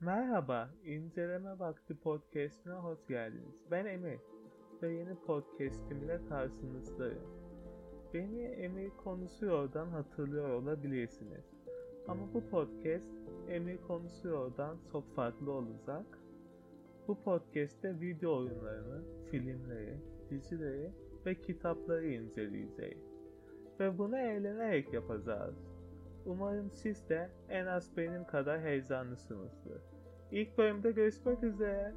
Merhaba, İnceleme Vakti Podcast'ine hoş geldiniz. Ben Emir ve yeni podcast'im ile karşınızdayım. Beni Emir Konuşuyor'dan hatırlıyor olabilirsiniz. Ama bu podcast Emir Konuşuyor'dan çok farklı olacak. Bu podcast'te video oyunlarını, filmleri, dizileri ve kitapları inceleyeceğiz. Ve bunu eğlenerek yapacağız. Umarım siz de en az benim kadar heyecanlısınızdır. İlk bölümde görüşmek üzere.